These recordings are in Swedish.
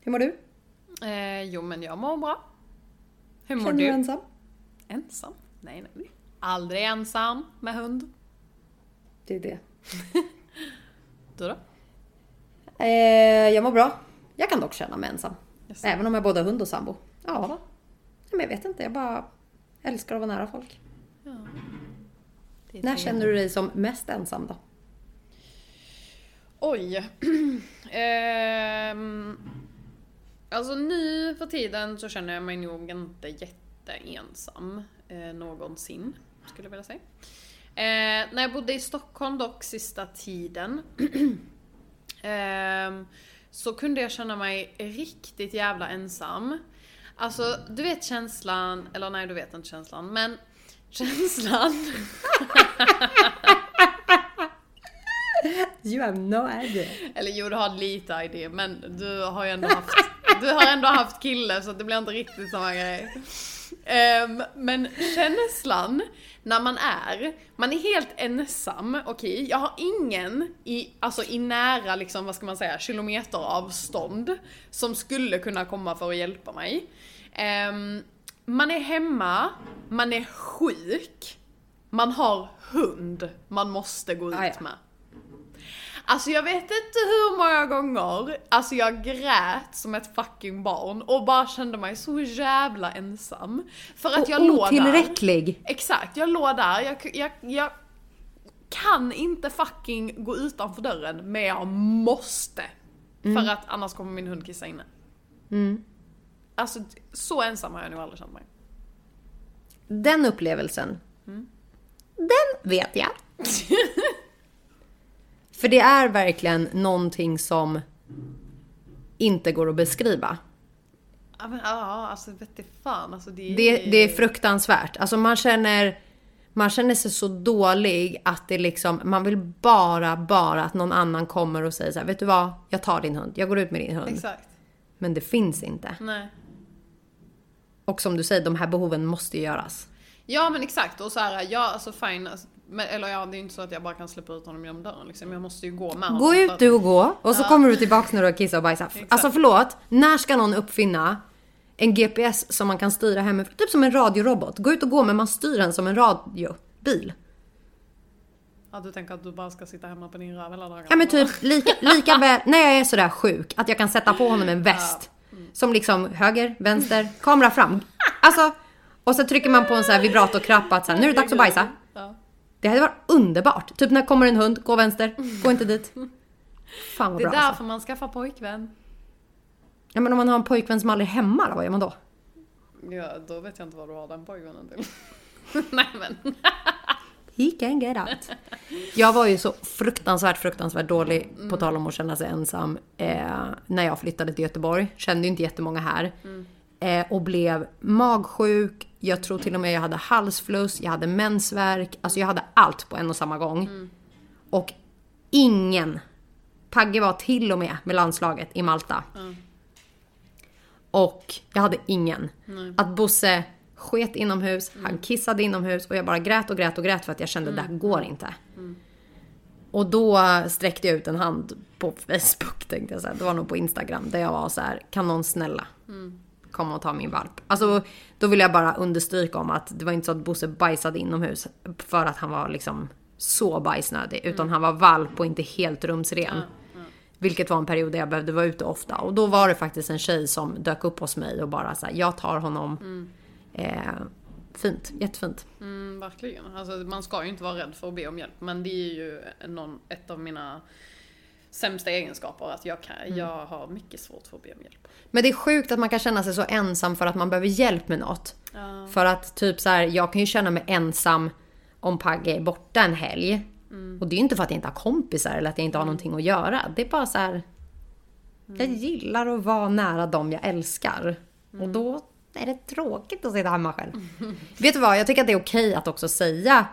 Hur mår du? Eh, jo men jag mår bra. Hur mår Känner du? du ensam? Ensam? Nej, nej. Aldrig ensam med hund. Det är det. Du då? Eh, jag mår bra. Jag kan dock känna mig ensam. Yes. Även om jag både har hund och sambo. Ja. Men jag vet inte, jag bara älskar att vara nära folk. Är När känner du dig som mest ensam då? Oj. Ehm, alltså nu för tiden så känner jag mig nog inte jätteensam eh, någonsin, skulle jag vilja säga. Eh, när jag bodde i Stockholm dock sista tiden så kunde jag känna mig riktigt jävla ensam. Alltså, du vet känslan, eller nej du vet inte känslan, men känslan You have no idea. Eller jo, du har lite idé, men du har ju ändå haft, du har ändå haft kille så det blir inte riktigt samma grej. Ehm, men känslan när man är, man är helt ensam, okej, jag har ingen i, alltså i nära liksom, vad ska man säga, kilometer avstånd som skulle kunna komma för att hjälpa mig. Ehm, man är hemma, man är sjuk, man har hund man måste gå ut Ah, med. Alltså jag vet inte hur många gånger, alltså jag grät som ett fucking barn och bara kände mig så jävla ensam. För att jag och låg där. otillräcklig. Exakt, jag låg där, jag, jag, jag kan inte fucking gå utanför dörren, men jag måste. För att annars kommer min hund kissa inne. Mm. Alltså så ensam har jag nog aldrig känt mig. Den upplevelsen, den vet jag. För det är verkligen någonting som inte går att beskriva. Ja, men, ja alltså vet du fan alltså det, Det, det är fruktansvärt. Alltså man känner, man känner sig så dålig att det liksom, man vill bara, bara att någon annan kommer och säger så här, vet du vad? Jag tar din hund, jag går ut med din hund. Exakt. Men det finns inte. Nej. Och som du säger, de här behoven måste göras. Ja men exakt och så här, ja alltså fine, alltså, men, eller ja det är inte så att jag bara kan släppa ut honom genom dörren liksom. Jag måste ju gå med honom. Gå ut du och gå och så kommer du tillbaks när du har kissat och bajsat. Alltså förlåt, när ska någon uppfinna en GPS som man kan styra hemifrån? Typ som en radiorobot. Gå ut och gå men man styr den som en radiobil. Ja du tänker att du bara ska sitta hemma på din röv hela dagarna? Ja men typ lika, lika väl när jag är sådär sjuk att jag kan sätta på honom en väst. Som liksom höger, vänster, kamera fram. Alltså, och så trycker man på en sån här vibratorknapp att så här, nu är det dags att bajsa. Ja. Det hade varit underbart. Typ när kommer en hund, gå vänster, gå inte dit. Fan vad Det är bra därför alltså. man skaffar pojkvän. Ja men om man har en pojkvän som aldrig är hemma då, vad gör man då? Ja, då vet jag inte vad du har den pojkvännen till. Nej men. He can get out. Jag var ju så fruktansvärt, fruktansvärt dålig, på tal om att känna sig ensam, eh, när jag flyttade till Göteborg. Kände ju inte jättemånga här. Eh, och blev magsjuk, jag tror till och med jag hade halsfluss, jag hade mensvärk. Alltså jag hade allt på en och samma gång. Och ingen, Pagge var till och med med landslaget i Malta. Och jag hade ingen. Att Bosse sket inomhus, han kissade inomhus och jag bara grät och grät och grät för att jag kände det här går inte. Och då sträckte jag ut en hand på Facebook tänkte jag säga. Det var nog på Instagram där jag var så här, kan någon snälla komma och ta min valp? Alltså då vill jag bara understryka om att det var inte så att Bosse bajsade inomhus för att han var liksom så bajsnödig. Utan han var valp och inte helt rumsren. Vilket var en period där jag behövde vara ute ofta. Och då var det faktiskt en tjej som dök upp hos mig och bara så här, jag tar honom. Eh, fint, jättefint. Mm, verkligen. Alltså, man ska ju inte vara rädd för att be om hjälp. Men det är ju någon, ett av mina sämsta egenskaper. Att jag, kan, jag har mycket svårt för att be om hjälp. Men det är sjukt att man kan känna sig så ensam för att man behöver hjälp med något. För att typ så här, jag kan ju känna mig ensam om Pagge är borta en helg. Och det är ju inte för att jag inte har kompisar eller att jag inte har någonting att göra. Det är bara så här. Jag gillar att vara nära dem jag älskar. Och då är det tråkigt att sitta hemma själv. Vet du vad, jag tycker att det är okej att också säga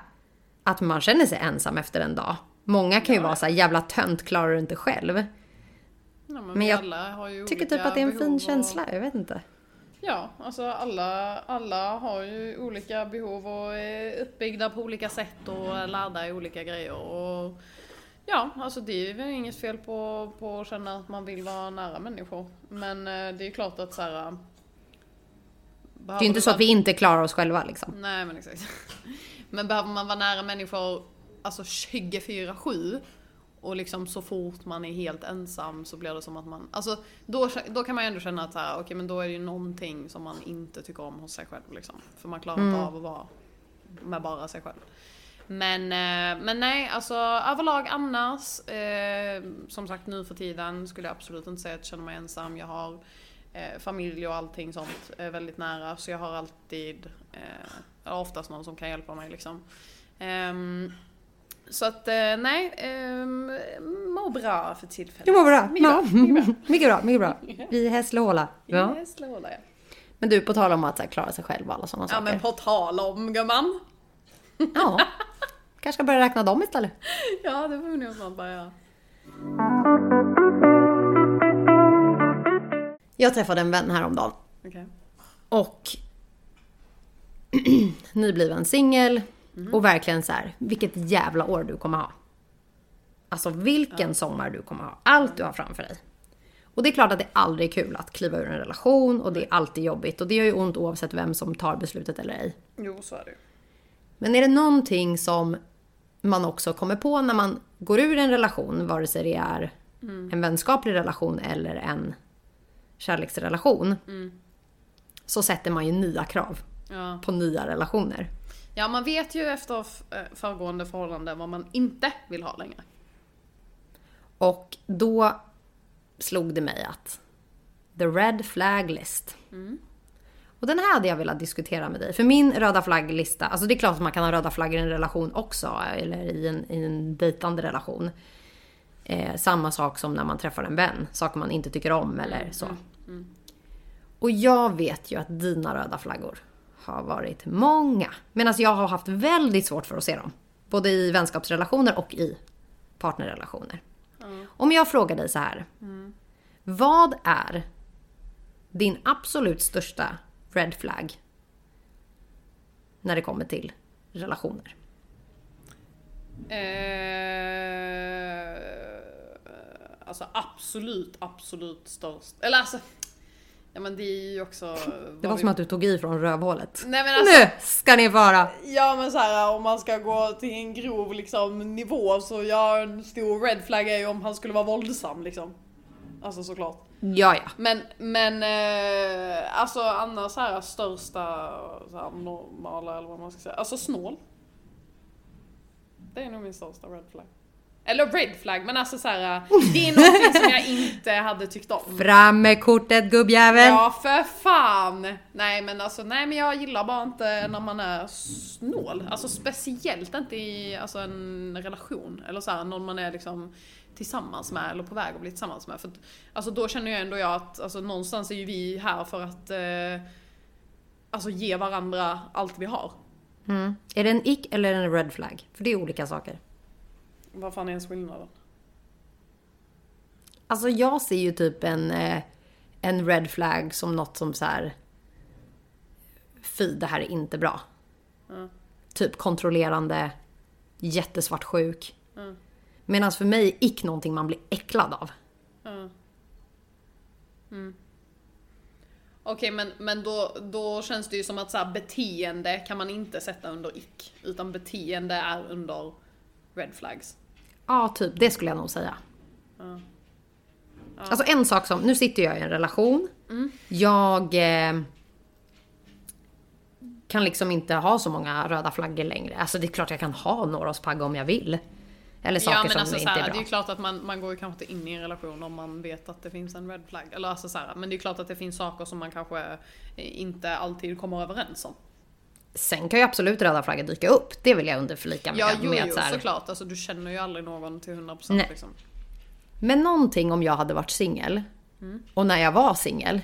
att man känner sig ensam efter en dag. Många kan ju vara så här, jävla tönt, klarar du inte själv? Ja, men Men jag Tycker typ att det är en fin och- känsla, jag vet inte. Ja, alltså alla, alla har ju olika behov och är uppbyggda på olika sätt och är lärda i olika grejer. Och ja, alltså det är väl inget fel på, på att känna att man vill vara nära människor. Men eh, det är ju klart att så här. Det är ju inte så att vi inte klarar oss själva liksom. Nej men exakt. Men behöver man vara nära människor alltså 24-7 och liksom så fort man är helt ensam så blir det som att man, alltså då, då kan man ju ändå känna att okej men då är det ju någonting som man inte tycker om hos sig själv liksom. För man klarar inte av att vara med bara sig själv. Men, eh, men nej, alltså överlag annars, eh, som sagt nu för tiden skulle jag absolut inte säga att jag känner mig ensam. Jag har eh, familj och allting sånt är väldigt nära så jag har alltid, eh, oftast någon som kan hjälpa mig liksom. Ehm, så att eh, nej, um, mår bra för tillfället. Det mår bra. Mycket bra. Ja. Mycket bra. Mycket bra, mycket bra. Vi är Hässleholm. Ja. Ja. Men du, på tal om att här, klara sig själv och alla sådana ja saker. men på tal om gumman. Ja. Kanske ska börja räkna dem istället. Ja det får nog snart börja. Jag träffade en vän häromdagen. Okej. Och nybliven singel. Och verkligen så här, vilket jävla år du kommer ha. Alltså vilken sommar du kommer ha. Allt du har framför dig. Och det är klart att det aldrig är kul att kliva ur en relation och det är alltid jobbigt. Och det gör ju ont oavsett vem som tar beslutet eller ej. Jo så är det. Men är det någonting som man också kommer på när man går ur en relation, vare sig det är en vänskaplig relation eller en kärleksrelation. Så sätter man ju nya krav Ja. på nya relationer. Ja man vet ju efter eh, föregående förhållande vad man inte vill ha längre. Och då slog det mig att the red flag list. Och den här hade jag velat diskutera med dig. För min röda flagglista, alltså det är klart att man kan ha röda flaggor i en relation också. Eller i en, i en dejtande relation. Eh, samma sak som när man träffar en vän. Saker man inte tycker om eller så. Och jag vet ju att dina röda flaggor har varit många. Medan jag har haft väldigt svårt för att se dem. Både i vänskapsrelationer och i partnerrelationer. Om jag frågar dig så här. Vad är din absolut största red flag när det kommer till relationer? Eh, alltså absolut, absolut störst. Eller alltså, ja men det är ju också... Det var som att du tog i från rövhålet. Nej men alltså, Nu ska ni vara! Ja men så här om man ska gå till en grov liksom nivå så ja en stor red flag är ju om han skulle vara våldsam liksom. Alltså såklart. Ja, ja. Men, men eh, alltså annars så här största så här, normala eller vad man ska säga. Alltså snål. Det är nog min största red flag. Eller red flag men alltså så här, det är någonting som jag inte hade tyckt om. Fram med kortet gubbjävel! Ja för fan! Nej men alltså nej men jag gillar bara inte när man är snål. Alltså speciellt inte i alltså, en relation. Eller så här, någon man är liksom tillsammans med eller på väg att bli tillsammans med. För att, alltså då känner jag ändå jag att alltså, någonstans är ju vi här för att eh, alltså ge varandra allt vi har. Mm. Är det en ick eller en red flag? För det är olika saker. Vad fan är ens skillnaden? Alltså jag ser ju typ en, eh, en red flag som något som så här. Fy, det här är inte bra. Mm. Typ kontrollerande, jättesvartsjuk. Mm. Medan för mig är ick någonting man blir äcklad av. Mm. Okej men, men då, då känns det ju som att så här, beteende kan man inte sätta under ick. Utan beteende är under red flags. Ja, typ. Det skulle jag nog säga. Ja. Alltså en sak som, nu sitter jag i en relation. Mm. Jag eh, kan liksom inte ha så många röda flaggor längre. Alltså det är klart jag kan ha några hos Pagge om jag vill. Eller saker Ja men som alltså inte så här, är det bra. är ju klart att man, man går ju kanske inte in i en relation om man vet att det finns en red flag. Eller alltså så här, men det är klart att det finns saker som man kanske inte alltid kommer överens om. Sen kan ju absolut röda flaggor dyka upp. Det vill jag underförlika med. Ja jo, med jo så här, såklart. Alltså du känner ju aldrig någon till 100% Nej. liksom. Men någonting om jag hade varit singel och när jag var singel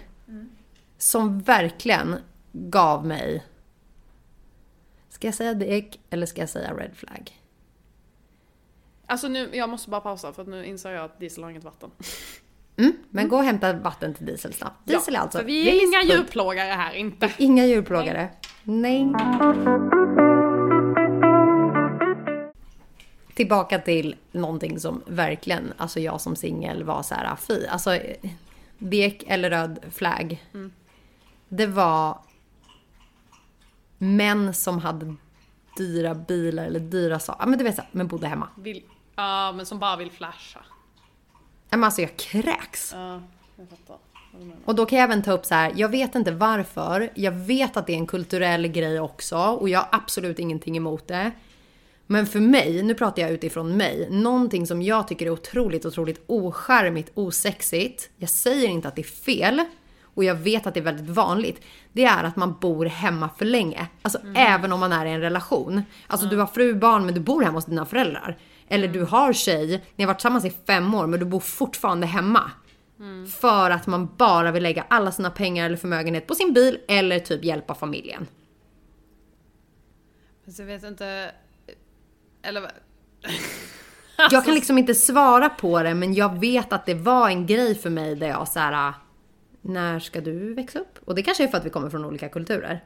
som verkligen gav mig Ska jag säga dick eller ska jag säga red flag? Alltså nu, jag måste bara pausa för att nu inser jag att Diesel har inget vatten. Mm, men gå och hämta vatten till Diesel snabbt. Diesel är alltså... Vi är inga djurplågare här, inte. Inga djurplågare. Nej. Tillbaka till någonting som verkligen, alltså jag som singel var så här, fy. Alltså, vek eller röd flagg. Det var män som hade dyra bilar eller dyra saker. Men du vet så, men bodde hemma. Vill, ja, men som bara vill flasha. Men alltså jag kräks. Ja, jag fattar. Och då kan jag även ta upp så här, jag vet inte varför. Jag vet att det är en kulturell grej också och jag har absolut ingenting emot det. Men för mig, nu pratar jag utifrån mig, någonting som jag tycker är otroligt, otroligt ocharmigt, osexigt. Jag säger inte att det är fel och jag vet att det är väldigt vanligt. Det är att man bor hemma för länge. Alltså även om man är i en relation. Alltså du har fru, barn men du bor hemma hos dina föräldrar. Eller du har tjej, ni har varit tillsammans i fem år men du bor fortfarande hemma. För att man bara vill lägga alla sina pengar eller förmögenhet på sin bil eller typ hjälpa familjen. Fast jag vet inte... Eller vad? Jag kan liksom inte svara på det men jag vet att det var en grej för mig där jag så här. När ska du växa upp? Och det kanske är för att vi kommer från olika kulturer.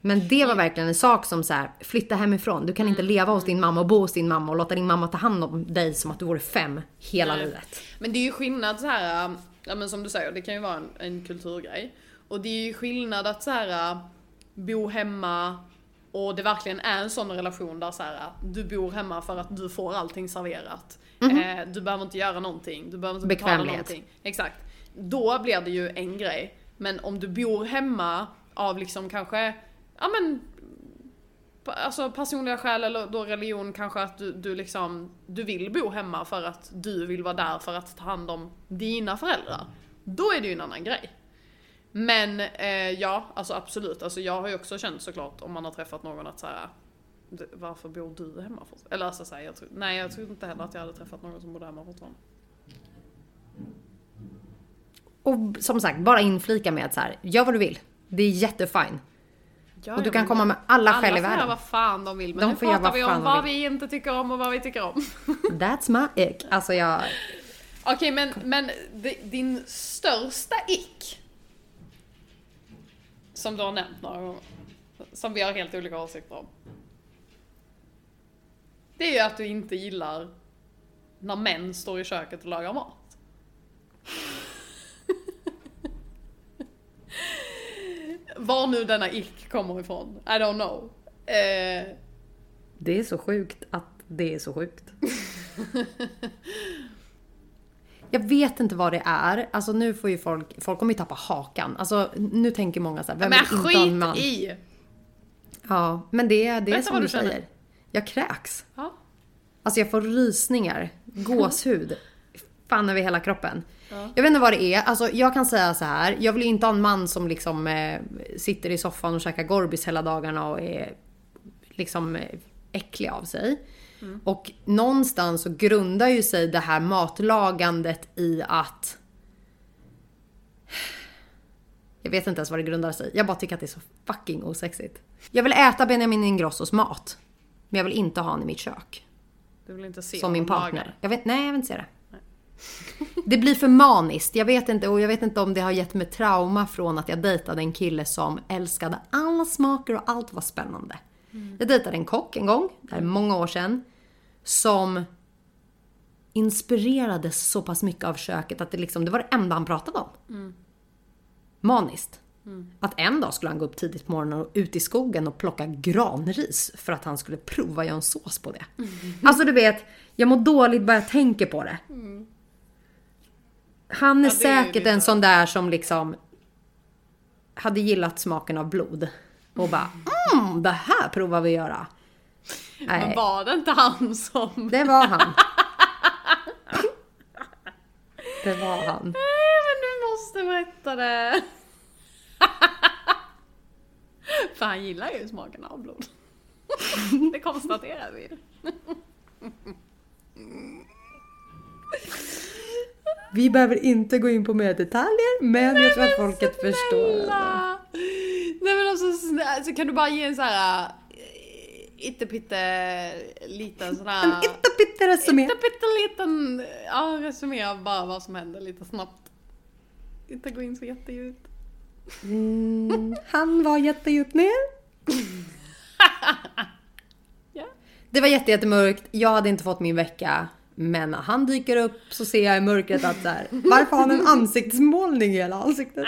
Men det var verkligen en sak som så här, flytta hemifrån. Du kan inte leva hos din mamma och bo hos din mamma och låta din mamma ta hand om dig som att du vore fem hela Nej. livet. Men det är ju skillnad så här, äh, ja men som du säger, det kan ju vara en, en kulturgrej. Och det är ju skillnad att så här äh, bo hemma och det verkligen är en sån relation där så här, äh, du bor hemma för att du får allting serverat. Eh, du behöver inte göra någonting, du behöver inte betala någonting. Exakt. Då blir det ju en grej. Men om du bor hemma av liksom kanske, ja men Alltså personliga skäl eller då religion kanske att du, du liksom, du vill bo hemma för att du vill vara där för att ta hand om dina föräldrar. Då är det ju en annan grej. Men eh, ja, alltså absolut. Alltså jag har ju också känt såklart om man har träffat någon att såhär, varför bor du hemma fortfarande? Eller alltså såhär, jag tror, nej jag tror inte heller att jag hade träffat någon som bodde hemma fortfarande. Och som sagt, bara inflika med att så här, gör vad du vill. Det är jättefine. Ja, Och du kan men komma med alla skäl i Alla får världen. göra vad fan de vill, men De nu får pratar vi om vad vi inte tycker om och vad vi tycker om. That's my ick. Alltså jag... Okej, men, men di- din största ick som du har nämnt några gånger, som vi har helt olika åsikter om. Det är ju att du inte gillar när män står i köket och lagar mat. Var nu denna ick kommer ifrån, I don't know. Eh, Det är så sjukt att det är så sjukt. Jag vet inte vad det är. Alltså nu får ju folk, folk kommer ju tappa hakan. Alltså nu tänker många så här, vem men vill inte ha en man? i! Ja, men det, det är som du, du säger. Jag kräks. Ja. Alltså jag får rysningar, gåshud. Fan över hela kroppen. Jag vet inte vad det är. Alltså jag kan säga så här. Jag vill ju inte ha en man som liksom eh, sitter i soffan och käkar Gorbis hela dagarna och är liksom eh, äcklig av sig. Och någonstans så grundar ju sig det här matlagandet i att jag vet inte ens vad det grundar sig Jag bara tycker att det är så fucking osexigt. Jag vill äta Benjamin Ingrossos mat. Men jag vill inte ha honom i mitt kök. Du vill inte se Som min partner. Jag vet, nej, jag vill inte se det. Det blir för maniskt. Jag vet inte, och jag vet inte om det har gett mig trauma från att jag dejtade en kille som älskade alla smaker och allt var spännande. Jag dejtade en kock en gång, det här är många år sedan, som inspirerades så pass mycket av köket att det, liksom, det var det enda han pratade om. Maniskt. Att en dag skulle han gå upp tidigt på morgonen och ut i skogen och plocka granris för att han skulle prova att göra en sås på det. Alltså du vet, jag mår dåligt bara jag tänker på det. Han är Ja, är säkert lite- en sån där som liksom hade gillat smaken av blod. Och bara mm, det här provar vi att göra. Men Nej, var det inte han som... det var han. Det var han. Nej men du måste berätta det! För han gillar ju smaken av blod. Det konstaterar vi. Vi behöver inte gå in på mer detaljer, men jag tror att folket förstår. Snälla! Nej men alltså, alltså kan du bara ge en så här eh, Ittepytte liten sån här... En ittepytte-resumé. Ittepytteliten ja, resumé av bara vad som händer lite snabbt. Inte gå in så jättedjupt. Mm, han var jättedjupt ner. Ja. Det var jätte, jättemörkt. Jag hade inte fått min vecka. Men när han dyker upp så ser jag i mörkret att så här, varför har han en ansiktsmålning i hela ansiktet?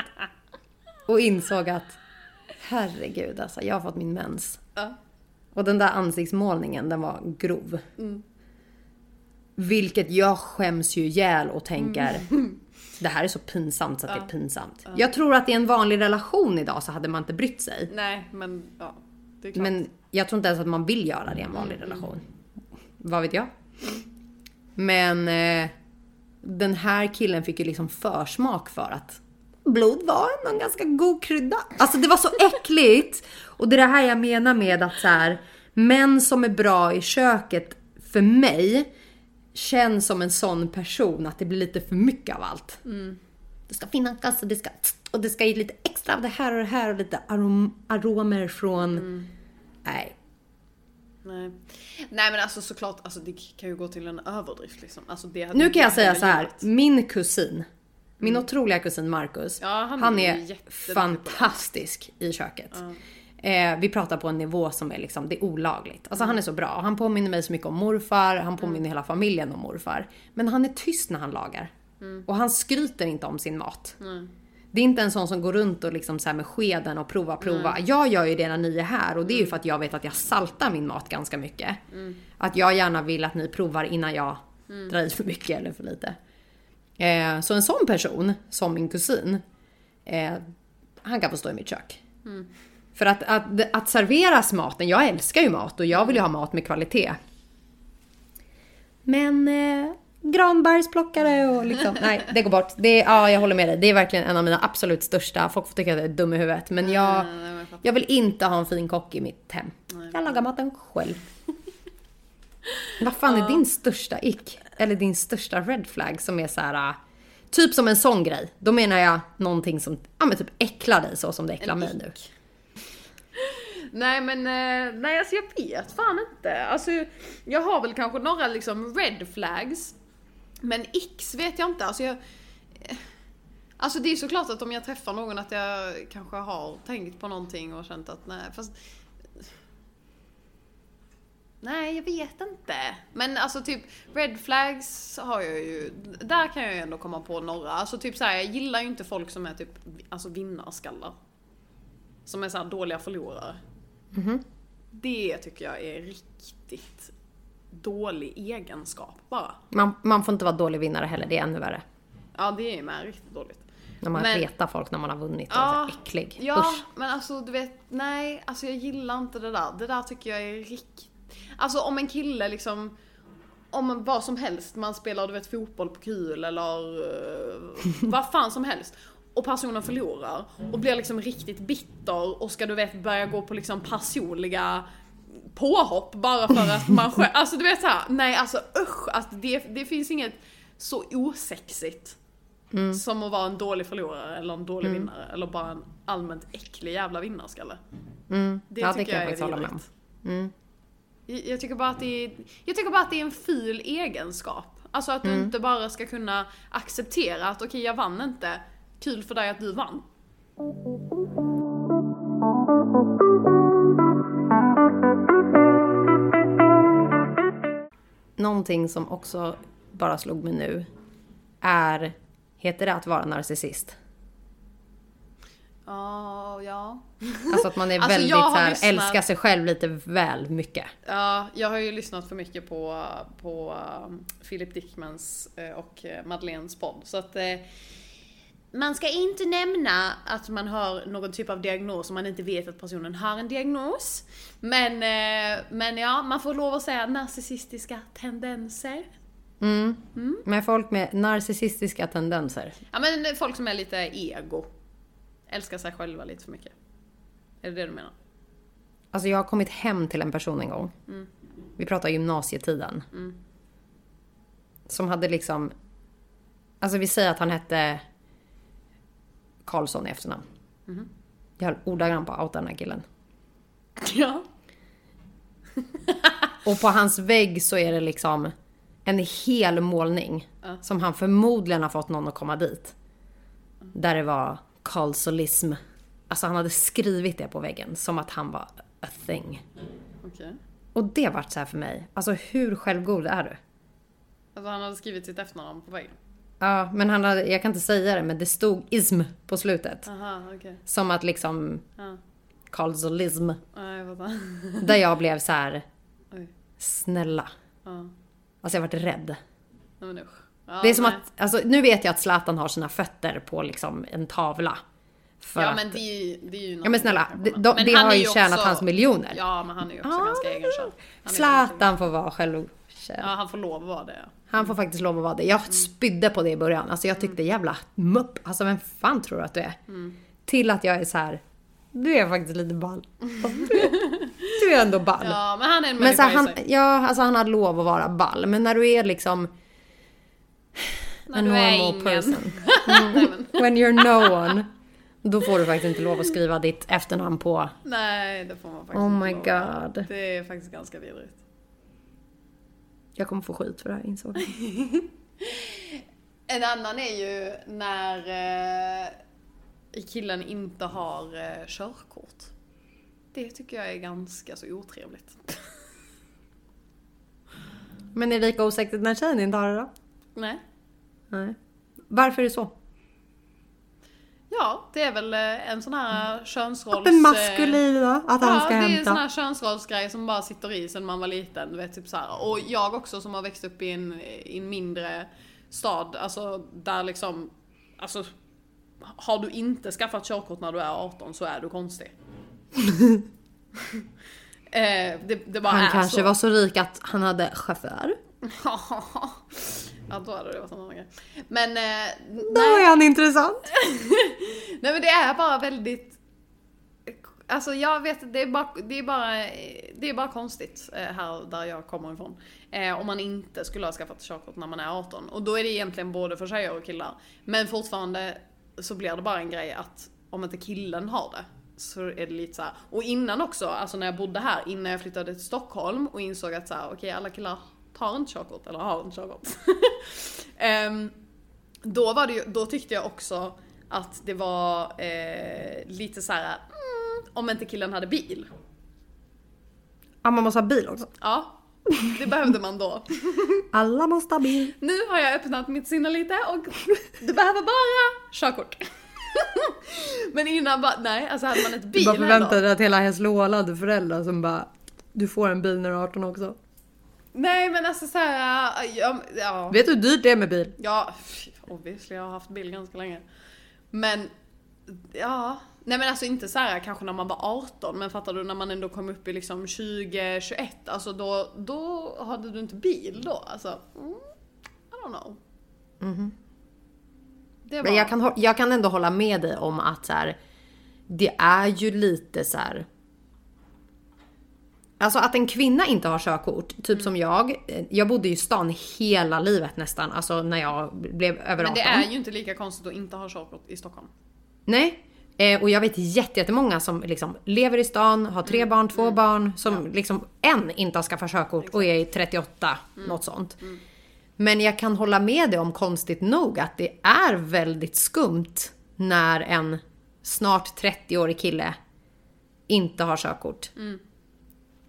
Och insåg att herregud alltså, jag har fått min mens. Ja. Och den där ansiktsmålningen, den var grov. Vilket jag skäms ju ihjäl och tänker, det här är så pinsamt så att det är pinsamt. Jag tror att i en vanlig relation idag så hade man inte brytt sig. Nej, men ja. Men jag tror inte ens att man vill göra det i en vanlig relation. Vad vet jag? Men eh, den här killen fick ju liksom försmak för att blod var en ganska god krydda. Alltså det var så äckligt! Och det är det här jag menar med att så här, män som är bra i köket för mig känns som en sån person att det blir lite för mycket av allt. Det ska finnas och det ska och det ska ge lite extra av det här och det här och lite arom, aromer från... Nej. Nej. Nej men alltså såklart, alltså, det kan ju gå till en överdrift liksom. Alltså, Nu kan jag säga så här. Min kusin, min otroliga kusin Marcus, Ja, han han, är fantastisk i köket. Eh, vi pratar på en nivå som är liksom, det är olagligt. Alltså han är så bra. Han påminner mig så mycket om morfar, han påminner hela familjen om morfar. Men han är tyst när han lagar. Och han skryter inte om sin mat. Det är inte en sån som går runt och liksom så här med skeden och prova, prova. Jag gör ju det när ni är här och det är ju för att jag vet att jag saltar min mat ganska mycket. Att jag gärna vill att ni provar innan jag drar i för mycket eller för lite. Eh, så en sån person, som min kusin, eh, han kan få stå i mitt kök. För att, att, att serveras maten, jag älskar ju mat och jag vill ju ha mat med kvalitet. Men eh, granbergsplockare och liksom, nej det går bort. Det, är- ja, jag håller med dig. Det är verkligen en av mina absolut största, folk får tycka att jag är dum i huvudet. Men jag, men jag vill inte ha en fin kock i mitt hem. Jag lagar maten själv. Vad fan är din största ick? Eller din största red flag som är så här. äh, Typ som en sån grej. Då menar jag någonting som ja, men typ äcklar dig så som det äcklar mig nu. Nej men, eh, nej alltså jag vet fan inte. Alltså jag har väl kanske några liksom red flags. Men x vet jag inte. Alltså jag... eh, Alltså det är såklart att om jag träffar någon att jag kanske har tänkt på någonting och känt att nej fast... Nej jag vet inte. Men alltså typ red flags har jag ju, där kan jag ju ändå komma på några. Alltså typ så här, jag gillar ju inte folk som är typ alltså vinnarskallar. Som är så här dåliga förlorare. Det tycker jag är riktigt dålig egenskap bara. Man, man får inte vara dålig vinnare heller, det är ännu värre. Ja det är med riktigt dåligt. När man Men- retar folk när man har vunnit och Ja, är så äcklig. Ja, Usch. men alltså du vet, nej, alltså jag gillar inte det där. Det där tycker jag är riktigt... Alltså om en kille liksom, om vad som helst, man spelar du vet fotboll på kul eller uh, vad fan som helst. Och personen förlorar och blir liksom riktigt bitter och ska du vet börja gå på liksom personliga påhopp bara för att man själv, alltså du vet såhär, nej alltså usch, alltså det, det finns inget så osexigt som att vara en dålig förlorare eller en dålig vinnare eller bara en allmänt äcklig jävla vinnarskalle. Mm. Det ja, det tycker kan jag jag är vidrigt. Jag jag tycker bara att det är, jag tycker bara att det är en ful egenskap. Alltså att du Mm. inte bara ska kunna acceptera att okej jag vann inte, kul för dig att du vann. Någonting som också bara slog mig nu är, heter det att vara narcissist? Ja, ja. Alltså att man är Alltså, väldigt så här, lyssnat- älskar sig själv lite väl mycket. Ja, jag har ju lyssnat för mycket på, på um, Philip Dickmans eh, och eh, Madeleines podd. Så att eh, man ska inte nämna att man har någon typ av diagnos om man inte vet att personen har en diagnos. Men, eh, men ja, man får lov att säga narcissistiska tendenser. Med folk med narcissistiska tendenser. Ja men folk som är lite ego. Älskar sig själva lite för mycket. Är det det du menar? Alltså jag har kommit hem till en person en gång. Vi pratar gymnasietiden. Som hade liksom... Alltså vi säger att han hette Karlsson i efternamn. Jag höll ordagrant på att outa den här killen. Ja. Och på hans vägg så är det liksom en hel målning. Som han förmodligen har fått någon att komma dit. Där det var Karlsolism. Alltså han hade skrivit det på väggen som att han var a thing. Okej. Och det vart så här för mig. Alltså hur självgod är du? Alltså han hade skrivit sitt efternamn på väggen. Ja, men han hade, jag kan inte säga det, men det stod ism på slutet. Aha, okej. Som att liksom Ja. Karlsolism. Ja, jag. Där jag blev så här, Oj. snälla. Ja. Alltså jag vart rädd. Nej men usch. Ja, Det är som nej. att, alltså nu vet jag att Zlatan har sina fötter på liksom en tavla. För Ja men det är ju, det är ju ja men snälla, det, de, men det har ju tjänat också- hans miljoner. Ja men han är ju också Ah. ganska egenkär. Är Zlatan får vara självkär. Ja han får lov att vara det. Han får faktiskt lov att vara det. Jag spydde på det i början. Alltså jag tyckte jävla mupp. Alltså vem fan tror du att du är? Till att jag är så här. Du är faktiskt lite ball. Du är ändå ball. Ja men han är en Men så här, han, ja, alltså han har lov att vara ball. Men när du är liksom När du är normal ingen. person. When you're no one. Då får du faktiskt inte lov att skriva ditt efternamn på. nej det får man faktiskt Oh my god. Det är faktiskt ganska vidrigt. Jag kommer få skit för det här insåg jag. En annan är ju när eh, killen inte har eh, körkort. Det tycker jag är ganska så otrevligt. Men är det lika osäkert när tjejen inte har det då? Nej. Nej. Varför är det så? Ja, det är väl eh, en sån här könsrolls... En maskulin då? Att han Ja, ska det är en hämta? sån här könsrollsgrej som bara sitter i sen man var liten. Du vet, typ så här. Och jag också som har växt upp i en, i en mindre stad, alltså där liksom, alltså har du inte skaffat körkort när du är 18 så är du konstig. eh, det, det Han kanske så. var så rik att han hade chaufför. ja, då hade det varit en annan grej. Men, eh, Då är han intressant. Nej men det är bara väldigt Alltså jag vet, det är bara, det är bara, det är bara konstigt eh, här där jag kommer ifrån. Eh, om man inte skulle ha skaffat körkort när man är 18. Och då är det egentligen både för tjejer och killar. Men fortfarande så blir det bara en grej att om inte killen har det så är det lite så här. Och innan också, alltså när jag bodde här, innan jag flyttade till Stockholm och insåg att så här, okej alla killar tar inte körkort, eller har inte körkort. Ehm, då, var det ju, då tyckte jag också att det var eh, lite så här, mm, om inte killen hade bil. Ja, man måste ha bil också. Ja, det behövde man då. Alla måste ha bil. Nu har jag öppnat mitt sinne lite och du behöver bara körkort. Men innan bara, nej, alltså hade man ett Du bil bara förväntade dig att hela Hässleholm hade föräldrar som bara Du får en bil när du är 18 också. Nej men alltså så här, ja, ja. Vet du hur dyrt det är med bil? Ja, obviously jag har haft bil ganska länge. Men, ja. Nej men alltså inte så här kanske när man var 18, men fattar du när man ändå kom upp i liksom 20, 21, alltså då, då hade du inte bil då. Alltså, mm, I don't know. Det var, Men jag kan, jag kan ändå hålla med dig om att så här, det är ju lite så här. Alltså att en kvinna inte har körkort, typ Mm. som jag. eh, Jag bodde i stan hela livet nästan, alltså när jag blev över 18. men det är ju inte lika konstigt att inte ha körkort i Stockholm. Nej. Eh, och jag vet jätte- jättemånga som liksom lever i stan, har Mm. tre barn, två barn, som liksom än inte har skaffat körkort och är i 38, Mm. något sånt. Men jag kan hålla med dig om konstigt nog att det är väldigt skumt när en snart 30-årig kille inte har körkort.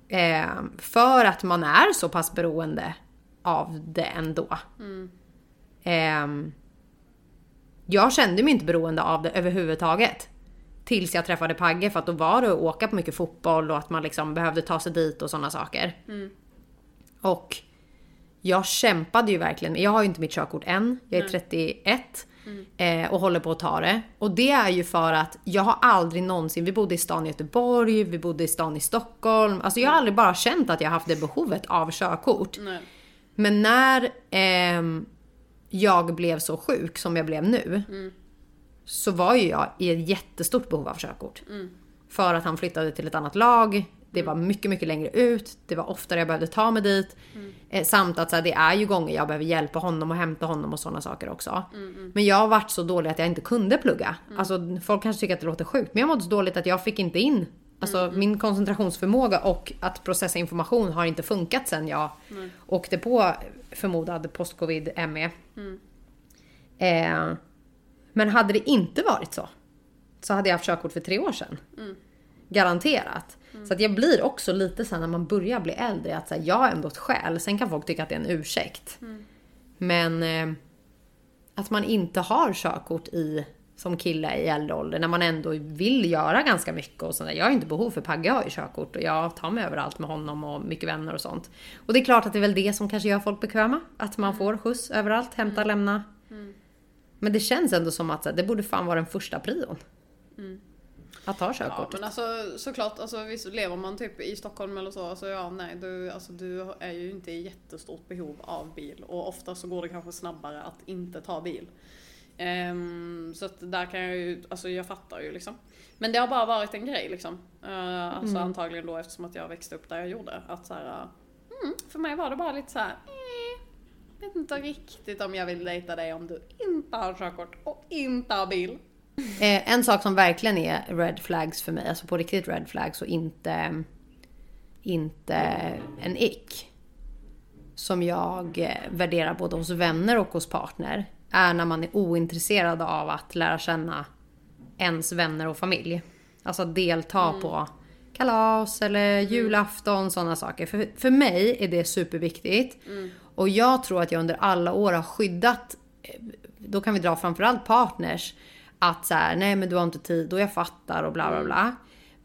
Eh, för att man är så pass beroende av det ändå. Ehm, jag kände mig inte beroende av det överhuvudtaget. Tills jag träffade Pagge för att då var det att åka på mycket fotboll och att man liksom behövde ta sig dit och sådana saker. Och jag kämpade ju verkligen. Jag har ju inte mitt körkort än. Jag är 31 eh, och håller på att ta det. Och det är ju för att jag har aldrig någonsin, vi bodde i stan i Göteborg, vi bodde i stan i Stockholm. Alltså jag har aldrig bara känt att jag haft det behovet av körkort. Nej. Men när ehm, jag blev så sjuk som jag blev nu. Så var ju jag i ett jättestort behov av körkort. För att han flyttade till ett annat lag. Det var mycket, mycket längre ut. Det var oftare jag behövde ta mig dit. Eh, samt att så här, det är ju gånger jag behöver hjälpa honom och hämta honom och sådana saker också. Men jag har varit så dålig att jag inte kunde plugga. Alltså folk kanske tycker att det låter sjukt. Men jag mådde så dåligt att jag fick inte in Alltså min koncentrationsförmåga och att processa information har inte funkat sen jag åkte på förmodad post-covid ME. Eh, men hade det inte varit så, så hade jag haft körkort för tre år sedan. Garanterat. Så att jag blir också lite så här när man börjar bli äldre att så här, jag har ändå ett skäl. Sen kan folk tycka att det är en ursäkt. Men eh, att man inte har körkort i som kille i äldre ålder när man ändå vill göra ganska mycket och sånt där. Jag har ju inte behov för Pagge har ju körkort och jag tar mig överallt med honom och mycket vänner och sånt. Och det är klart att det är väl det som kanske gör folk bekväma. Att man får skjuts överallt, hämta, lämna. Men det känns ändå som att det borde fan vara den första prion. Att ta Ja körkortet. men alltså såklart, alltså, visst lever man typ i Stockholm eller så, alltså ja nej du, alltså, du är ju inte i jättestort behov av bil och ofta så går det kanske snabbare att inte ta bil. Ehm, så att där kan jag ju, alltså jag fattar ju liksom. Men det har bara varit en grej liksom. Uh, alltså antagligen då eftersom att jag växte upp där jag gjorde. Att så här, uh, mm, för mig var det bara lite så här. Eh, vet inte riktigt om jag vill dejta dig om du inte har körkort och inte har bil. Eh, en sak som verkligen är red flags för mig, alltså på riktigt red flags och inte, inte en ick. Som jag eh, värderar både hos vänner och hos partner. Är när man är ointresserad av att lära känna ens vänner och familj. Alltså delta på kalas eller julafton, sådana saker. För, för mig är det superviktigt. Och jag tror att jag under alla år har skyddat, eh, då kan vi dra framförallt partners, att så här, nej men du har inte tid och jag fattar och bla bla bla.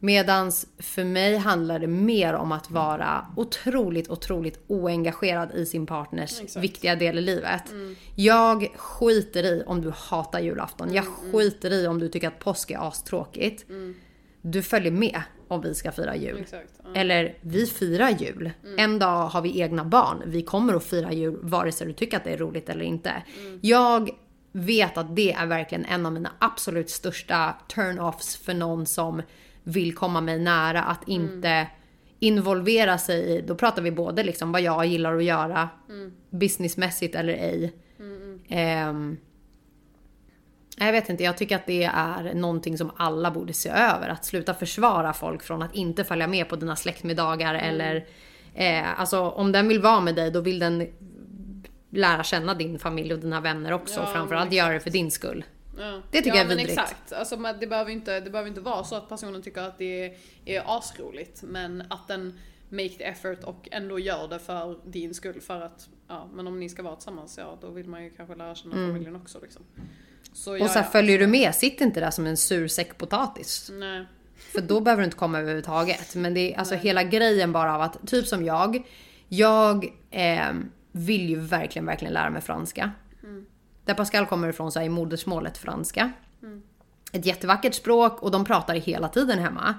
Medans för mig handlar det mer om att vara otroligt, otroligt oengagerad i sin partners Exakt. viktiga del i livet. Jag skiter i om du hatar julafton. Jag skiter i om du tycker att påsk är astråkigt. Du följer med om vi ska fira jul. Eller vi firar jul. En dag har vi egna barn. Vi kommer att fira jul vare sig du tycker att det är roligt eller inte. Jag vet att det är verkligen en av mina absolut största turn-offs för någon som vill komma mig nära. Att inte involvera sig i, då pratar vi både liksom vad jag gillar att göra businessmässigt eller ej. Ehm, jag vet inte, jag tycker att det är någonting som alla borde se över. Att sluta försvara folk från att inte följa med på dina släktmiddagar eller... Eh, alltså om den vill vara med dig då vill den lära känna din familj och dina vänner också. Ja, och framförallt göra det för din skull. Ja. Det tycker ja, jag är men vidrigt. exakt. Alltså, det, behöver inte, det behöver inte vara så att personen tycker att det är, är asroligt. Men att den make the effort och ändå gör det för din skull. För att, ja, men om ni ska vara tillsammans, ja då vill man ju kanske lära känna familjen också liksom. Så, Mm. Och så här, följer du med, sitt inte där som en sur säck potatis. Nej. För då behöver du inte komma överhuvudtaget. Men det är alltså hela grejen bara av att, typ som jag. Jag eh, vill ju verkligen, verkligen lära mig franska. Där Pascal kommer ifrån så är modersmålet franska. Ett jättevackert språk och de pratar hela tiden hemma.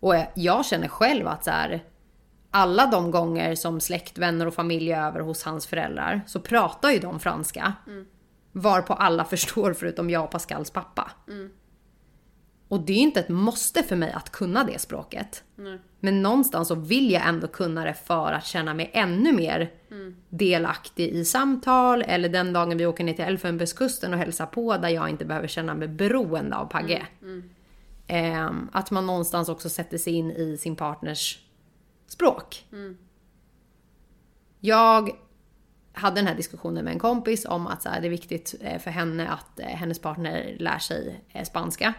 Och eh, jag känner själv att så här, alla de gånger som släkt, vänner och familj är över hos hans föräldrar så pratar ju de franska. Varpå alla förstår förutom jag och Pascals pappa. Och det är inte ett måste för mig att kunna det språket. Nej. Men någonstans så vill jag ändå kunna det för att känna mig ännu mer delaktig i samtal. Eller den dagen vi åker ner till Elfenbenskusten och hälsar på där jag inte behöver känna mig beroende av Pagge. Ehm, att man någonstans också sätter sig in i sin partners språk. Jag hade den här diskussionen med en kompis om att så här, det är viktigt eh, för henne att eh, hennes partner lär sig eh, spanska.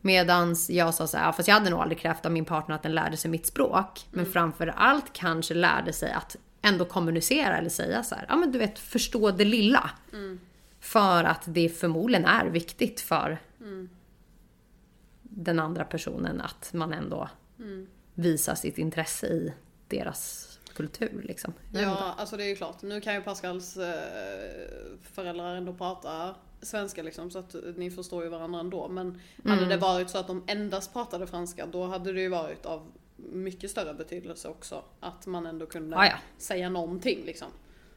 Medans jag sa så här, "Ja, fast jag hade nog aldrig krävt av min partner att den lärde sig mitt språk. Men framför allt kanske lärde sig att ändå kommunicera eller säga så här, ja men du vet förstå det lilla. För att det förmodligen är viktigt för den andra personen att man ändå visar sitt intresse i deras kultur liksom. Ja, alltså det är ju klart. Nu kan ju Pascals eh, föräldrar ändå prata svenska liksom, så att ni förstår ju varandra ändå. Men hade Mm. det varit så att de endast pratade franska, då hade det ju varit av mycket större betydelse också. Att man ändå kunde Ja, ja. säga någonting liksom.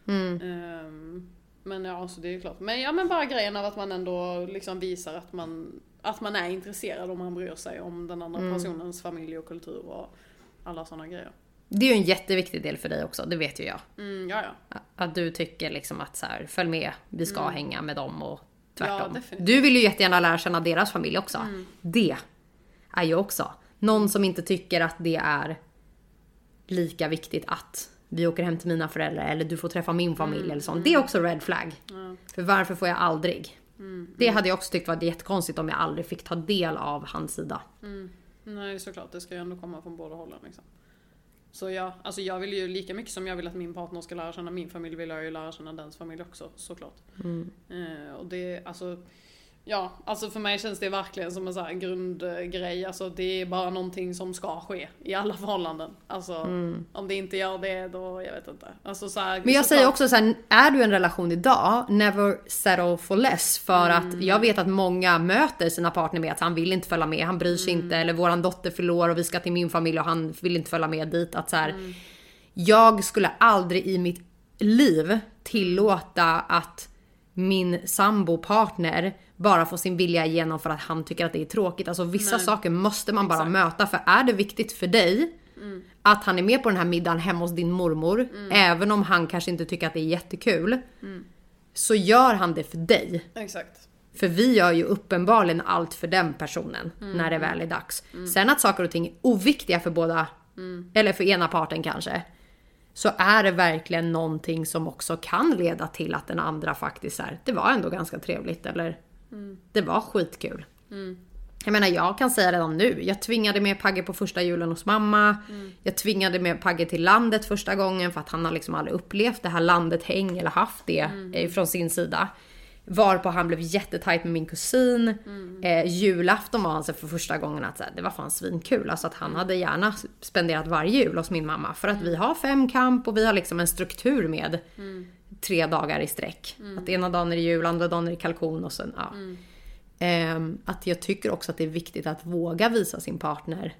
Mm. Ehm, men ja, så det är ju klart. Men ja, men bara grejen av att man ändå liksom visar att man, att man är intresserad och man bryr sig om den andra Mm. personens familj och kultur och alla sådana grejer. Det är ju en jätteviktig del för dig också, det vet ju jag. Mm, ja, ja. Att du tycker liksom att så här, följ med, vi ska hänga med dem och tvärtom. Mm. Ja. Mm. du vill ju jättegärna lära känna deras familj också. Det är ju också Någon som inte tycker att det är lika viktigt att vi åker hem till mina föräldrar eller du får träffa min familj eller sånt. Det är också red flag. För varför får jag aldrig? Det hade jag också tyckt var jättekonstigt om jag aldrig fick ta del av hans sida. Nej såklart, det ska ju ändå komma från båda hållen liksom. Så ja, alltså jag vill ju lika mycket som jag vill att min partner ska lära känna min familj vill jag ju lära känna dens familj också såklart. Eh, och det, alltså Ja, alltså för mig känns det verkligen som en här grundgrej. Alltså det är bara någonting som ska ske i alla förhållanden. Alltså om det inte gör det då, jag vet inte. Alltså så här, Men jag såklart- säger också så här, är du i en relation idag, never settle for less. För Mm. att jag vet att många möter sina partner med att han vill inte följa med, han bryr sig Mm. inte. Eller våran dotter förlorar och vi ska till min familj och han vill inte följa med dit. Att så här, Mm. Jag skulle aldrig i mitt liv tillåta att min sambopartner bara får sin vilja igenom för att han tycker att det är tråkigt. Alltså vissa saker måste man bara Exakt. möta. För är det viktigt för dig att han är med på den här middagen hemma hos din mormor, även om han kanske inte tycker att det är jättekul. Så gör han det för dig. Exakt. För vi gör ju uppenbarligen allt för den personen när det väl är dags. Sen att saker och ting är oviktiga för båda, eller för ena parten kanske. Så är det verkligen någonting som också kan leda till att den andra faktiskt är, det var ändå ganska trevligt eller det var skitkul. Jag menar jag kan säga redan nu, jag tvingade med Pagge på första julen hos mamma. Jag tvingade med Pagge till landet första gången för att han har liksom aldrig upplevt det här landet häng eller haft det mm. från sin sida. Varpå han blev jättetajt med min kusin. Eh, julafton var han så för första gången att så här, det var fan svinkul. Alltså att han hade gärna spenderat varje jul hos min mamma. För att vi har fem kamp och vi har liksom en struktur med tre dagar i sträck. Att ena dagen är det jul, andra dagen är det kalkon och sen ja. Ehm, att jag tycker också att det är viktigt att våga visa sin partner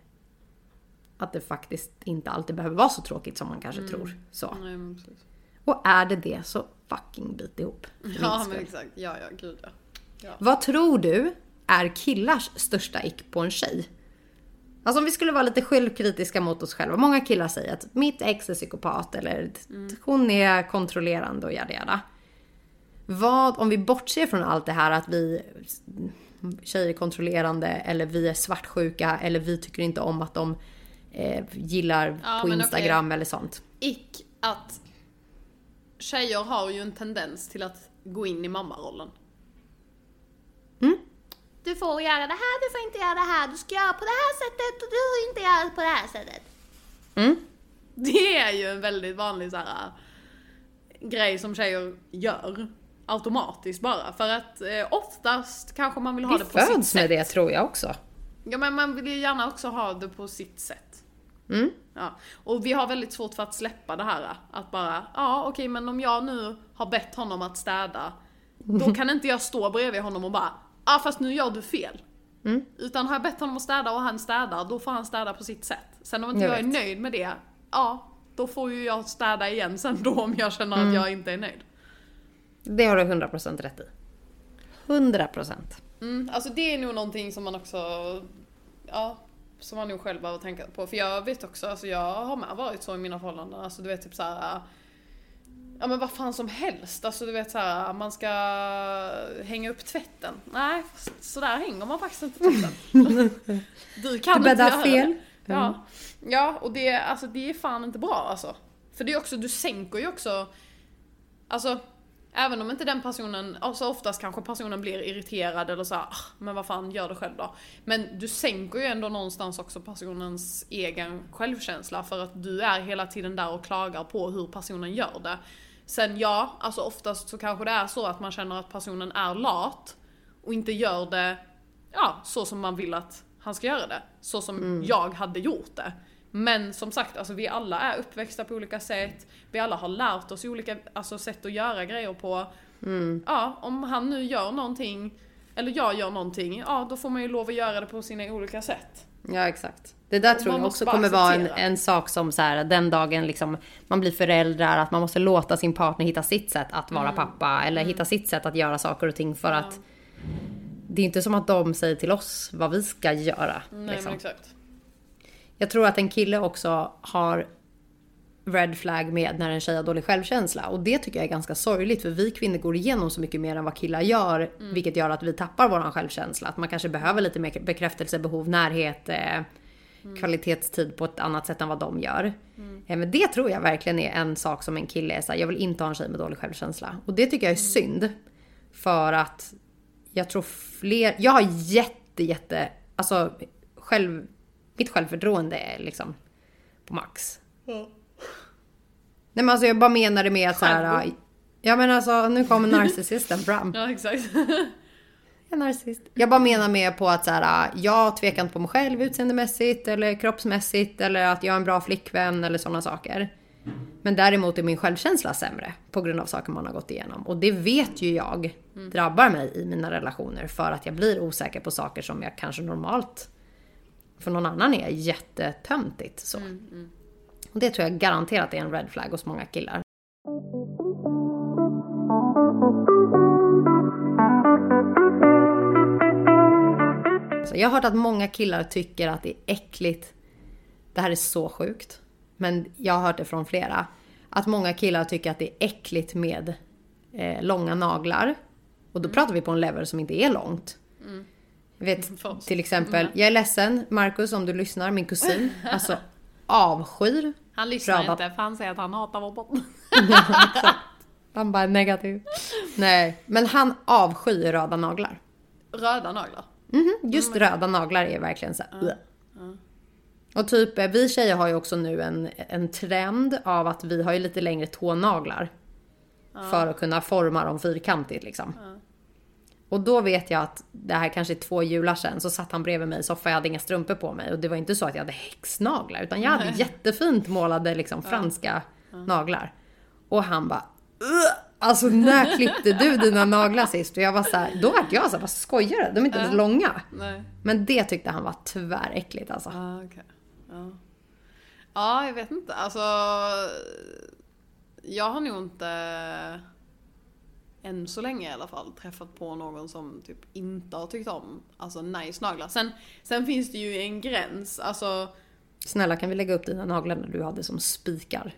att det faktiskt inte alltid behöver vara så tråkigt som man kanske tror. Så. Nej. Och är det det så fucking bit ihop. Ja men exakt, ja ja gud ja. ja. Vad tror du är killars största ick på en tjej? Alltså om vi skulle vara lite självkritiska mot oss själva. Många killar säger att mitt ex är psykopat eller hon är kontrollerande och jada jada. Vad, om vi bortser från allt det här att vi tjejer är kontrollerande eller vi är svartsjuka eller vi tycker inte om att de eh, gillar Ja, på Instagram eller sånt. Ick att tjejer har ju en tendens till att gå in i mammarollen. Du får göra det här, du får inte göra det här, du ska göra på det här sättet och du får inte göra på det här sättet. Det är ju en väldigt vanlig så här, äh, grej som tjejer gör. Automatiskt bara. För att eh, oftast kanske man vill ha Vi det på sitt föds sätt. med det tror jag också. Ja men man vill ju gärna också ha det på sitt sätt. Ja. Och vi har väldigt svårt för att släppa det här. Att bara, ja okej men om jag nu har bett honom att städa. Då kan inte jag stå bredvid honom och bara, ah, fast nu gör du fel. Utan har jag bett honom att städa och han städar, då får han städa på sitt sätt. Sen om inte Jag jag, är nöjd med det, ja då får ju jag städa igen sen då om jag känner att jag inte är nöjd. Det har du 100% rätt i. 100%. Mm, alltså det är nog någonting som man också, ja, som man nog själv behöver tänka på. För jag vet också, alltså jag har med varit så i mina förhållanden. Alltså du vet typ så här. Ja men vad fan som helst. Alltså du vet så här, man ska hänga upp tvätten. Nej, så där hänger man faktiskt inte tvätten. Du kan Du inte göra fel. det. Ja. ja, och det, alltså, det är fan inte bra alltså. För det är också, du sänker ju också, alltså Även om inte den personen, alltså oftast kanske personen blir irriterad eller så här, "Ah, men vad fan, gör det själv då. Men du sänker ju ändå någonstans också personens egen självkänsla för att du är hela tiden där och klagar på hur personen gör det. Sen ja, alltså oftast så kanske det är så att man känner att personen är lat och inte gör det, ja, så som man vill att han ska göra det. Så som jag hade gjort det. Men som sagt, alltså vi alla är uppväxta på olika sätt. Vi alla har lärt oss olika alltså, sätt att göra grejer på. Ja, om han nu gör någonting, eller jag gör någonting, ja då får man ju lov att göra det på sina olika sätt. Ja exakt. Det där tror jag också kommer vara en, en sak som så här, den dagen liksom man blir föräldrar, att man måste låta sin partner hitta sitt sätt att Mm. vara pappa eller hitta sitt sätt att göra saker och ting för att det är inte som att de säger till oss vad vi ska göra. Nej liksom. men exakt. Jag tror att en kille också har red flag med när en tjej har dålig självkänsla. Och det tycker jag är ganska sorgligt för vi kvinnor går igenom så mycket mer än vad killar gör. Vilket gör att vi tappar våran självkänsla. Att man kanske behöver lite mer bekräftelsebehov, närhet. Eh, kvalitetstid på ett annat sätt än vad de gör. Eh, Men det tror jag verkligen är en sak som en kille är så här, jag vill inte ha en tjej med dålig självkänsla. Och det tycker jag är synd. För att jag tror fler, jag har jätte, jätte, alltså själv, mitt självförtroende är liksom på max. Nej men alltså jag bara menar det med att så här, Själv? ja men alltså nu kommer narcissisten fram. Ja, exakt. Jag är narcissist. Jag bara menar med på att så här, jag tvekar inte på mig själv utseendemässigt eller kroppsmässigt eller att jag är en bra flickvän eller sådana saker. Men däremot är min självkänsla sämre på grund av saker man har gått igenom. Och det vet ju jag drabbar mig i mina relationer för att jag blir osäker på saker som jag kanske normalt för någon annan är jättetöntigt. Så. Och det tror jag garanterat är en red flag hos många killar. Så jag har hört att många killar tycker att det är äckligt. Det här är så sjukt. Men jag har hört det från flera. Att många killar tycker att det är äckligt med eh, långa naglar. Och då pratar vi på en level som inte är långt. Jag vet till exempel, jag är ledsen Marcus om du lyssnar, min kusin. Alltså avskyr. Han lyssnar röda- inte för han säger att han hatar vår podd. Han bara är negativ. Nej, men han avskyr röda naglar. Röda naglar. Mhm, Just röda naglar är verkligen så här, "Ugh." Och typ, eh, vi tjejer har ju också nu en, en trend av att vi har ju lite längre tånaglar. För att kunna forma dem fyrkantigt liksom. Och då vet jag att det här kanske är två jular sedan så satt han bredvid mig i soffan, jag hade inga strumpor på mig. Och det var inte så att jag hade häxnaglar utan jag hade jättefint målade liksom franska naglar. Och han bara "Ugh." Alltså när klippte du dina naglar sist? Och jag var så här, då var jag så här, vad skojar du? De är inte ens långa. Nej. Men det tyckte han var tväräckligt alltså. Ah, okej. Ja. ja, jag vet inte. Alltså, jag har nog inte, än så länge i alla fall, träffat på någon som typ inte har tyckt om alltså nice naglar. Sen, sen finns det ju en gräns. Alltså, Snälla kan vi lägga upp dina naglar när du hade som spikar?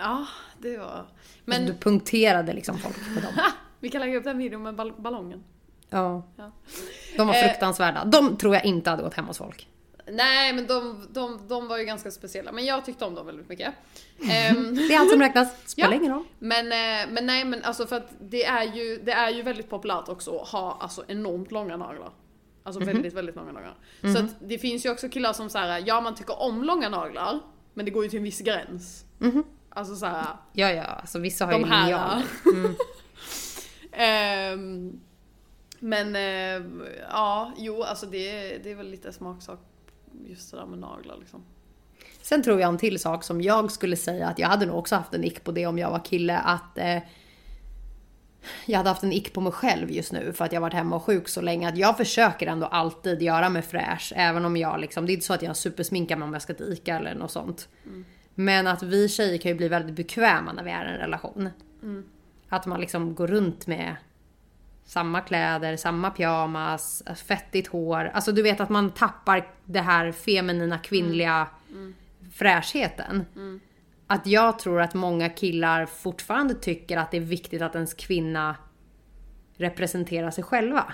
ja, det var... Men... Men Du punkterade liksom folk med dem. vi kan lägga upp den videon med ball- ballongen. Ja. Ja. De var Eh. fruktansvärda. De tror jag inte hade gått hem hos folk. Nej, men de, de, de var ju ganska speciella. Men jag tyckte om dem väldigt mycket. Ehm, Det är allt som räknas. Spelar Ja. ingen roll. Men, eh, men nej men alltså för att det är ju, det är ju väldigt populärt också att ha alltså enormt långa naglar. Alltså väldigt, väldigt långa naglar. Så att det finns ju också killar som säger ja man tycker om långa naglar, men det går ju till en viss gräns. Alltså såhär, Ja, ja. Alltså vissa har ju de här. linjal. Ehm, men eh, ja, jo alltså det, det är väl lite smaksak just det där med naglar liksom. Sen tror jag en till sak som jag skulle säga att jag hade nog också haft en ick på det om jag var kille. Att eh, jag hade haft en ick på mig själv just nu för att jag varit hemma och sjuk så länge. Att jag försöker ändå alltid göra mig fräsch. Även om jag liksom, det är inte så att jag supersminkar mig om jag ska till ICA eller något sånt. Men att vi tjejer kan ju bli väldigt bekväma när vi är i en relation. Att man liksom går runt med samma kläder, samma pyjamas, fettigt hår. Alltså du vet att man tappar det här feminina kvinnliga fräschheten. Att jag tror att många killar fortfarande tycker att det är viktigt att ens kvinna representerar sig själva.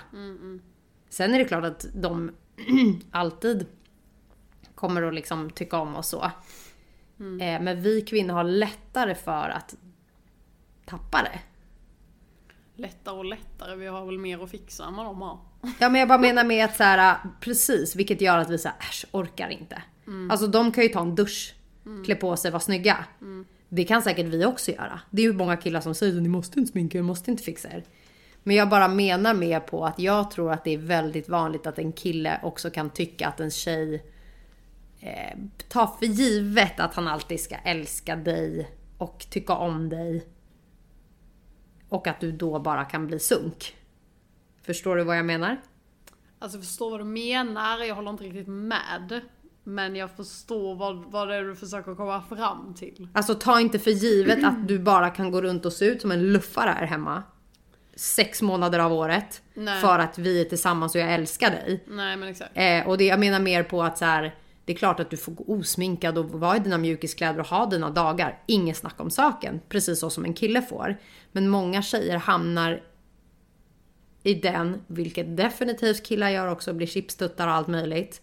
Sen är det klart att de alltid kommer att liksom tycka om oss så. Eh, Men vi kvinnor har lättare för att tappa det. Lättare och lättare, vi har väl mer att fixa än vad de har. Ja men jag bara menar med att så här, precis, vilket gör att vi så här, äsch, orkar inte. Alltså de kan ju ta en dusch, klä på sig, vara snygga. Det kan säkert vi också göra. Det är ju många killar som säger ni måste inte sminka ni måste inte fixa er. Men jag bara menar med på att jag tror att det är väldigt vanligt att en kille också kan tycka att en tjej eh, tar för givet att han alltid ska älska dig och tycka om dig. Och att du då bara kan bli sunk. Förstår du vad jag menar? Alltså jag förstår vad du menar, jag håller inte riktigt med. Men jag förstår vad, vad det är du försöker komma fram till. Alltså ta inte för givet att du bara kan gå runt och se ut som en luffare här hemma. Sex månader av året. Nej. För att vi är tillsammans och jag älskar dig. Nej men exakt. Eh, och det, jag menar mer på att så här, det är klart att du får gå osminkad och vara i dina mjukiskläder och ha dina dagar. Inget snack om saken. Precis så som en kille får. Men många tjejer hamnar i den, vilket definitivt killar gör också, blir chipstuttar och allt möjligt.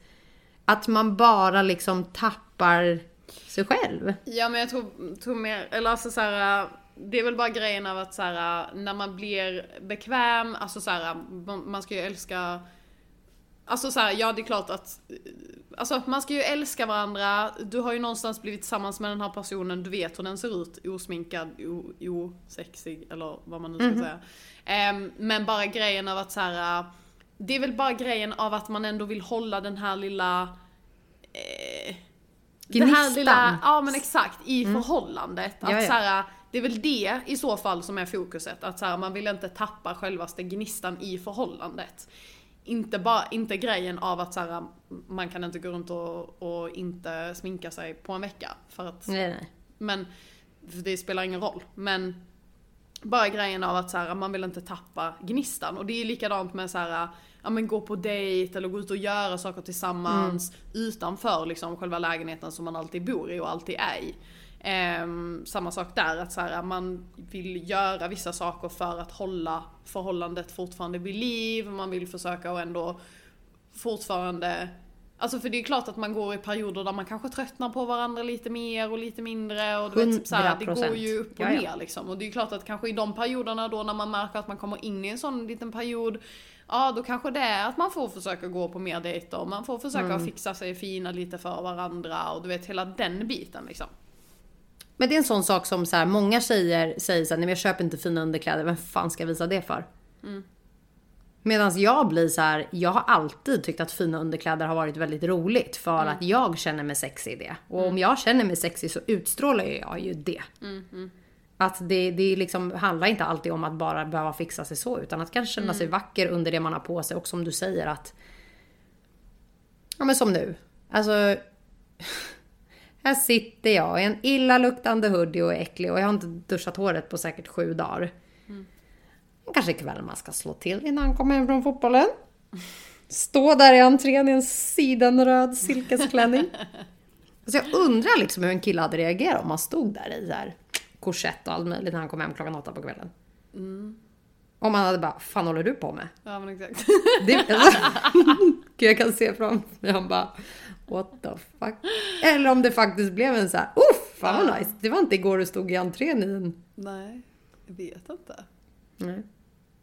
Att man bara liksom tappar sig själv. Ja men jag tror, tror mer, eller alltså så här, det är väl bara grejen av att så här, när man blir bekväm, alltså så här, man man ska ju älska Alltså så här, ja det är klart att Alltså man ska ju älska varandra, du har ju någonstans blivit tillsammans med den här personen, du vet hur den ser ut, osminkad, osexig eller vad man nu ska säga. Ehm, men bara grejen av att så här. det är väl bara grejen av att man ändå vill hålla den här lilla eh, det här Gnistan. lilla, ja men exakt, i förhållandet. Att Ja, ja. Så här, det är väl det i så fall som är fokuset. Att så här, man vill inte tappa självaste gnistan i förhållandet. Inte, bara, inte grejen av att så här, man kan inte gå runt och, och inte sminka sig på en vecka. För att, Nej, nej. men, för det spelar ingen roll. Men bara grejen av att så här, man vill inte tappa gnistan. Och det är likadant med så här, ja men gå på dejt eller gå ut och göra saker tillsammans utanför liksom själva lägenheten som man alltid bor i och alltid är i. Ehm, samma sak där, att så här, man vill göra vissa saker för att hålla förhållandet fortfarande vid liv, man vill försöka och ändå fortfarande Alltså för det är klart att man går i perioder där man kanske tröttnar på varandra lite mer och lite mindre och du vet, typ så här, det går 100%. ju upp och ner liksom. Och det är klart att kanske i de perioderna då när man märker att man kommer in i en sån liten period Ja då kanske det är att man får försöka gå på mer dejter, man får försöka Mm. fixa sig fina lite för varandra och du vet hela den biten liksom. Men det är en sån sak som så här, många tjejer säger så här, nej men jag köper inte fina underkläder, vem fan ska jag visa det för? Medan jag blir så här, jag har alltid tyckt att fina underkläder har varit väldigt roligt för att jag känner mig sexig i det. Och om jag känner mig sexig så utstrålar jag ju det. Att det, det liksom handlar inte alltid om att bara behöva fixa sig så utan att kanske känna sig vacker under det man har på sig och som du säger att Ja men som nu. Alltså här sitter jag i en illaluktande hoodie och är äcklig och jag har inte duschat håret på säkert sju dagar. Kanske ikväll man ska slå till innan han kommer hem från fotbollen. Stå där i entrén i en sidenröd silkesklänning. Alltså jag undrar liksom hur en kille hade reagerat om han stod där i så här korsett och allt möjligt när han kom hem klockan åtta på kvällen. Om han hade bara, fan håller du på med? Ja men exakt. Det, alltså, jag kan se framför mig han bara What the fuck? Eller om det faktiskt blev en så här, uff fan vad nice. Det var inte igår du stod i entrén i en... Nej, jag vet inte. Nej.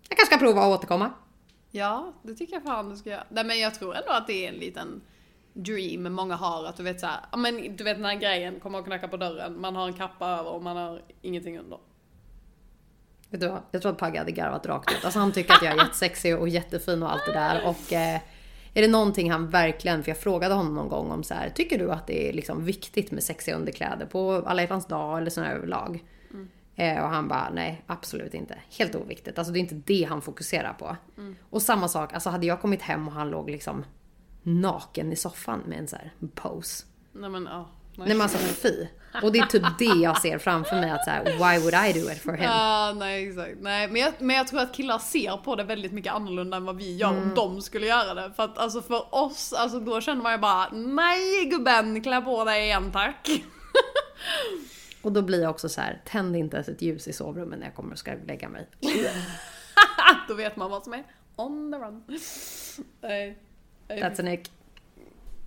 Jag kanske ska prova att återkomma. Ja, det tycker jag fan du ska göra. Nej men jag tror ändå att det är en liten dream många har. Att du vet såhär, ja men du vet den här grejen, kommer och knacka på dörren, man har en kappa över och man har ingenting under. Vet du vad? Jag tror att Pagge hade garvat rakt ut. Alltså han tycker att jag är jättesexig och jättefin och allt det där. Och eh, är det någonting han verkligen, för jag frågade honom någon gång om så här, tycker du att det är liksom viktigt med sexiga underkläder på alla hjärtans dag eller sådana överlag? Eh, och han bara, nej absolut inte. Helt oviktigt. Alltså det är inte det han fokuserar på. Och samma sak, alltså hade jag kommit hem och han låg liksom naken i soffan med en så här pose. Nej men ja. Nej men alltså fy. Och det är typ det jag ser framför mig att så här, why would I do it for him? Ja, nej exakt. Nej, men, jag, men jag tror att killar ser på det väldigt mycket annorlunda än vad vi gör om de skulle göra det. För att alltså för oss, alltså då känner man ju bara nej gubben, klä på dig igen tack. Och då blir jag också så här, tänd inte ens ett ljus i sovrummet när jag kommer och ska lägga mig. då vet man vad som är on the run. That's an ick.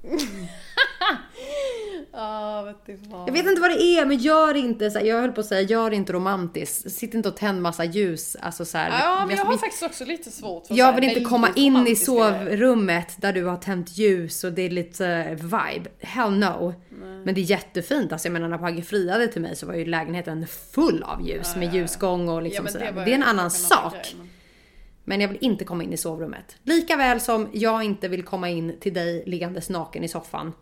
Ja, fan. Jag vet inte vad det är, men gör inte så här, jag höll på att säga, gör inte romantiskt. Sitt inte och tänd massa ljus. Alltså så här, Ja, men jag har vi- faktiskt också lite svårt för jag vill inte komma in i sovrummet där du har tänt ljus och det är lite eh, vibe. Hell no. Men det är jättefint. Alltså jag menar när Pagge friade till mig så var ju lägenheten full av ljus med ljusgång och liksom sådär. var Det, är en annan sak. grej, men- Men jag vill inte komma in i sovrummet. Lika väl som jag inte vill komma in till dig liggandes naken i soffan.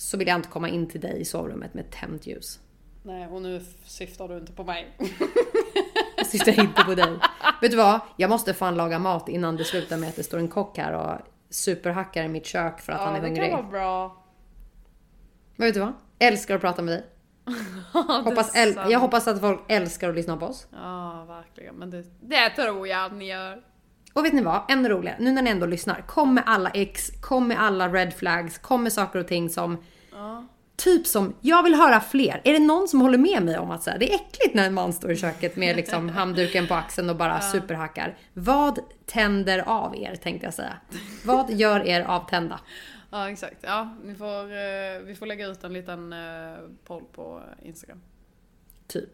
Så vill jag inte komma in till dig i sovrummet med tänt ljus. Nej, och nu syftar du inte på mig. Jag syftar inte på dig. Vet du vad? Jag måste fan laga mat innan det slutar med att det står en kock här och superhackar i mitt kök för att han Ja, är det hungrig. kan vara bra. Men vet du vad? Älskar att prata med dig. Hoppas jag hoppas att folk älskar att lyssna på oss. Ja, verkligen. Men det, det tror jag att ni gör. Och vet ni vad? Ännu roligare. Nu när ni ändå lyssnar. Kom med alla ex, kom med alla red flags, kom med saker och ting som Typ som, jag vill höra fler. Är det någon som håller med mig om att så här, det är äckligt när en man står i köket med liksom handduken på axeln och bara superhackar? Vad tänder av er tänkte jag säga. Vad gör er avtända? Ja exakt, ja ni får, eh, vi får lägga ut en liten eh, poll på Instagram. Typ.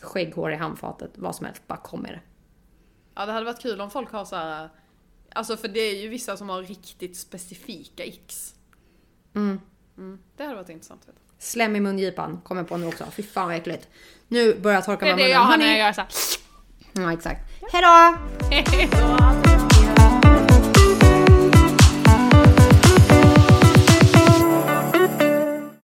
Skägghår i handfatet, vad som helst, bara kom med det. Ja det hade varit kul om folk har så här. Alltså för det är ju vissa som har riktigt specifika x. Mm. Mm, det hade varit intressant veta. Slem i mungipan, kommer på nu också. Fy fan vad äckligt. Nu börjar jag torka Det mig är i det jag har när jag gör såhär. Ja exakt. Hejdå! Hejdå!